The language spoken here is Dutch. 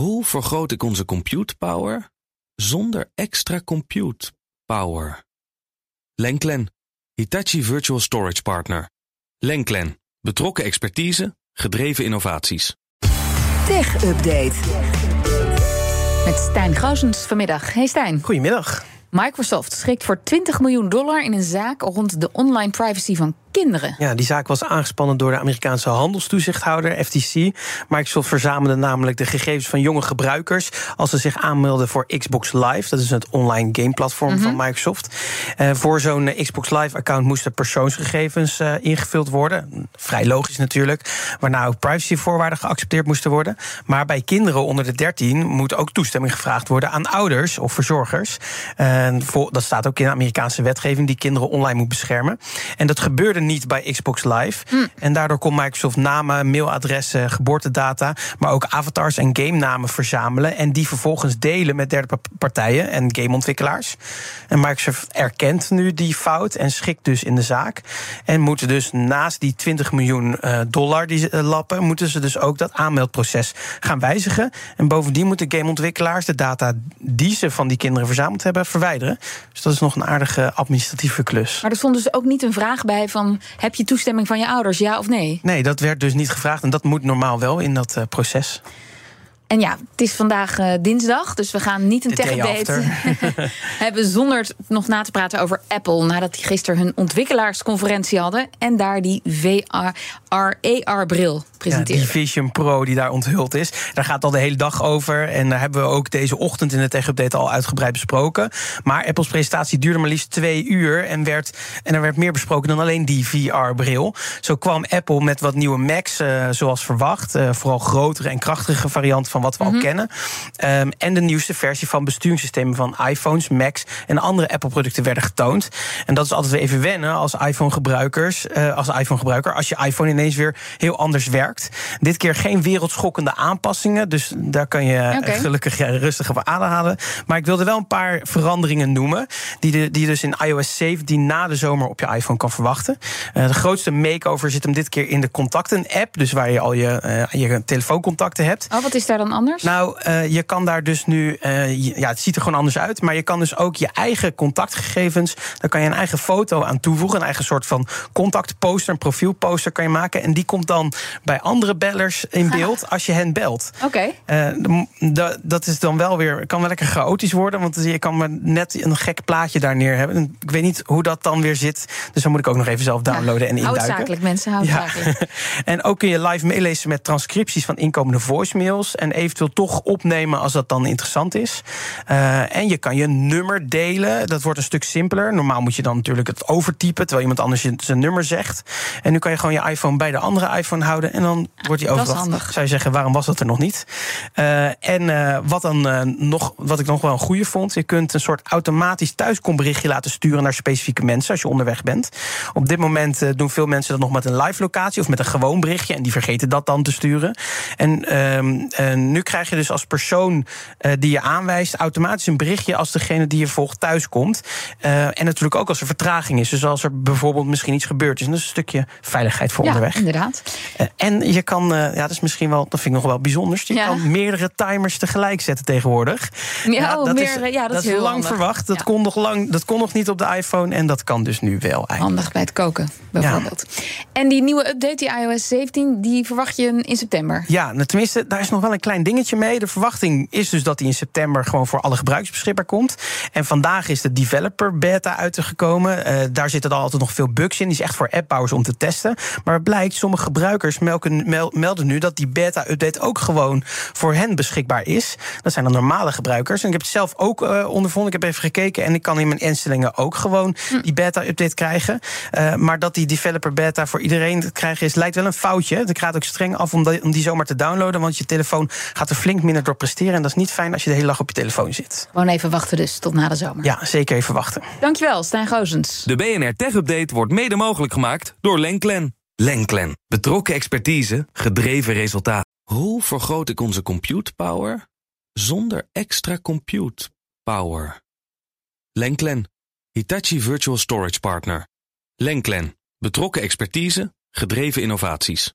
Hoe vergroot ik onze compute power zonder extra compute power? Lenklen, Hitachi Virtual Storage Partner. Lenklen, betrokken expertise, gedreven innovaties. Tech Update. Met Stijn Gousens vanmiddag. Hey Stijn. Goedemiddag. Microsoft schrikt voor 20 miljoen dollar in een zaak rond de online privacy van kinderen. Ja, die zaak was aangespannen door de Amerikaanse handelstoezichthouder, FTC. Microsoft verzamelde namelijk de gegevens van jonge gebruikers als ze zich aanmelden voor Xbox Live. Dat is het online gameplatform van Microsoft. Uh, voor zo'n Xbox Live-account moesten persoonsgegevens uh, ingevuld worden. Vrij logisch natuurlijk. Waarna ook privacyvoorwaarden geaccepteerd moesten worden. Maar bij kinderen onder de 13 moet ook toestemming gevraagd worden aan ouders of verzorgers. Uh, voor, dat staat ook in de Amerikaanse wetgeving die kinderen online moet beschermen. En dat gebeurde niet bij Xbox Live. Hm. En daardoor kon Microsoft namen, mailadressen, geboortedata, maar ook avatars en game namen verzamelen. En die vervolgens delen met derde partijen en gameontwikkelaars. En Microsoft erkent nu die fout en schikt dus in de zaak. En moeten dus naast die 20 miljoen uh, dollar die ze uh, lappen, moeten ze dus ook dat aanmeldproces gaan wijzigen. En bovendien moeten gameontwikkelaars de data die ze van die kinderen verzameld hebben verwijderen. Dus dat is nog een aardige administratieve klus. Maar er stond dus ook niet een vraag bij van heb je toestemming van je ouders, ja of nee? Nee, dat werd dus niet gevraagd en dat moet normaal wel in dat uh, proces. En ja, het is vandaag uh, dinsdag, dus we gaan niet een tech-update hebben zonder nog na te praten over Apple. Nadat die gisteren hun ontwikkelaarsconferentie hadden en daar die VR-AR-bril presenteerden. Ja, die Vision Pro die daar onthuld is. Daar gaat al de hele dag over. En daar hebben we ook deze ochtend in de tech-update al uitgebreid besproken. Maar Apples presentatie duurde maar liefst twee uur. En, werd, en er werd meer besproken dan alleen die VR-bril. Zo kwam Apple met wat nieuwe Macs, uh, zoals verwacht. Uh, vooral grotere en krachtige varianten van wat we mm -hmm. al kennen. Um, en de nieuwste versie van besturingssystemen van iPhones, Macs en andere Apple-producten werden getoond. En dat is altijd weer even wennen als iPhone-gebruikers, uh, als iPhone-gebruiker, als je iPhone ineens weer heel anders werkt. Dit keer geen wereldschokkende aanpassingen, dus daar kan je okay. gelukkig ja, rustig op ademhalen. Maar ik wilde wel een paar veranderingen noemen, die, de, die je dus in iOS 17 na de zomer op je iPhone kan verwachten. Uh, de grootste makeover zit hem dit keer in de contacten-app, dus waar je al je, uh, je telefooncontacten hebt. Oh, wat is daar dan anders? Nou, uh, je kan daar dus nu. Uh, ja, het ziet er gewoon anders uit. Maar je kan dus ook je eigen contactgegevens. Daar kan je een eigen foto aan toevoegen. Een eigen soort van contactposter, een profielposter kan je maken. En die komt dan bij andere bellers in beeld als je hen belt. Oké. Okay. Uh, dat is dan wel weer. kan wel lekker chaotisch worden. Want je kan maar net een gek plaatje daar neer hebben. Ik weet niet hoe dat dan weer zit. Dus dan moet ik ook nog even zelf downloaden ja, en induiken. Houdzakelijk, mensen, houdzakelijk. Ja. en ook kun je live meelezen met transcripties van inkomende voicemails. En eventueel toch opnemen als dat dan interessant is. Uh, en je kan je nummer delen. Dat wordt een stuk simpeler. Normaal moet je dan natuurlijk het overtypen terwijl iemand anders zijn nummer zegt. En nu kan je gewoon je iPhone bij de andere iPhone houden en dan wordt die overgebracht. Zou je zeggen, waarom was dat er nog niet? Uh, en uh, wat dan nog, wat ik nog wel een goede vond, je kunt een soort automatisch thuiskomberichtje laten sturen naar specifieke mensen als je onderweg bent. Op dit moment doen veel mensen dat nog met een live locatie of met een gewoon berichtje en die vergeten dat dan te sturen. En nu krijg je dus als persoon uh, die je aanwijst automatisch een berichtje als degene die je volgt thuis komt. Uh, en natuurlijk ook als er vertraging is. Dus als er bijvoorbeeld misschien iets gebeurd is. En dat is een stukje veiligheid voor ja, onderweg. inderdaad. Uh, en je kan, ja, dat is misschien wel, dat vind ik nog wel bijzonder. Je ja. kan meerdere timers tegelijk zetten tegenwoordig. Ja, oh, dat, meer, is, ja, dat, dat is heel lang handig. verwacht. Dat, kon nog lang, dat kon nog niet op de iPhone. En dat kan dus nu wel eigenlijk. Handig bij het koken, bijvoorbeeld. En die nieuwe update, die iOS 17, die verwacht je in september? Ja, nou, tenminste, daar is nog wel een klein dingetje mee. De verwachting is dus dat die in september gewoon voor alle gebruikers beschikbaar komt. En vandaag is de developer beta uitgekomen. Uh, daar zitten al altijd nog veel bugs in. Die is echt voor appbouwers om te testen. Maar het blijkt, sommige gebruikers melken, mel, melden nu dat die beta-update ook gewoon voor hen beschikbaar is. Dat zijn dan normale gebruikers. En ik heb het zelf ook uh, ondervonden. Ik heb even gekeken en ik kan in mijn instellingen ook gewoon hm. die beta-update krijgen. Uh, maar dat die developer beta voor iedereen te krijgen is, lijkt wel een foutje. Het gaat ook streng af om die zomaar te downloaden. Want je telefoon gaat er flink minder door presteren. En dat is niet fijn als je de hele dag op je telefoon zit. Gewoon even wachten dus, tot na de zomer. Ja, zeker even wachten. Dankjewel, Stijn Goosens. De BNR Tech Update wordt mede mogelijk gemaakt door Lenklen. Lenklen. Betrokken expertise, gedreven resultaat. Hoe vergroot ik onze compute power zonder extra compute power? Lenklen. Hitachi Virtual Storage Partner. Lenklen. Betrokken expertise, gedreven innovaties.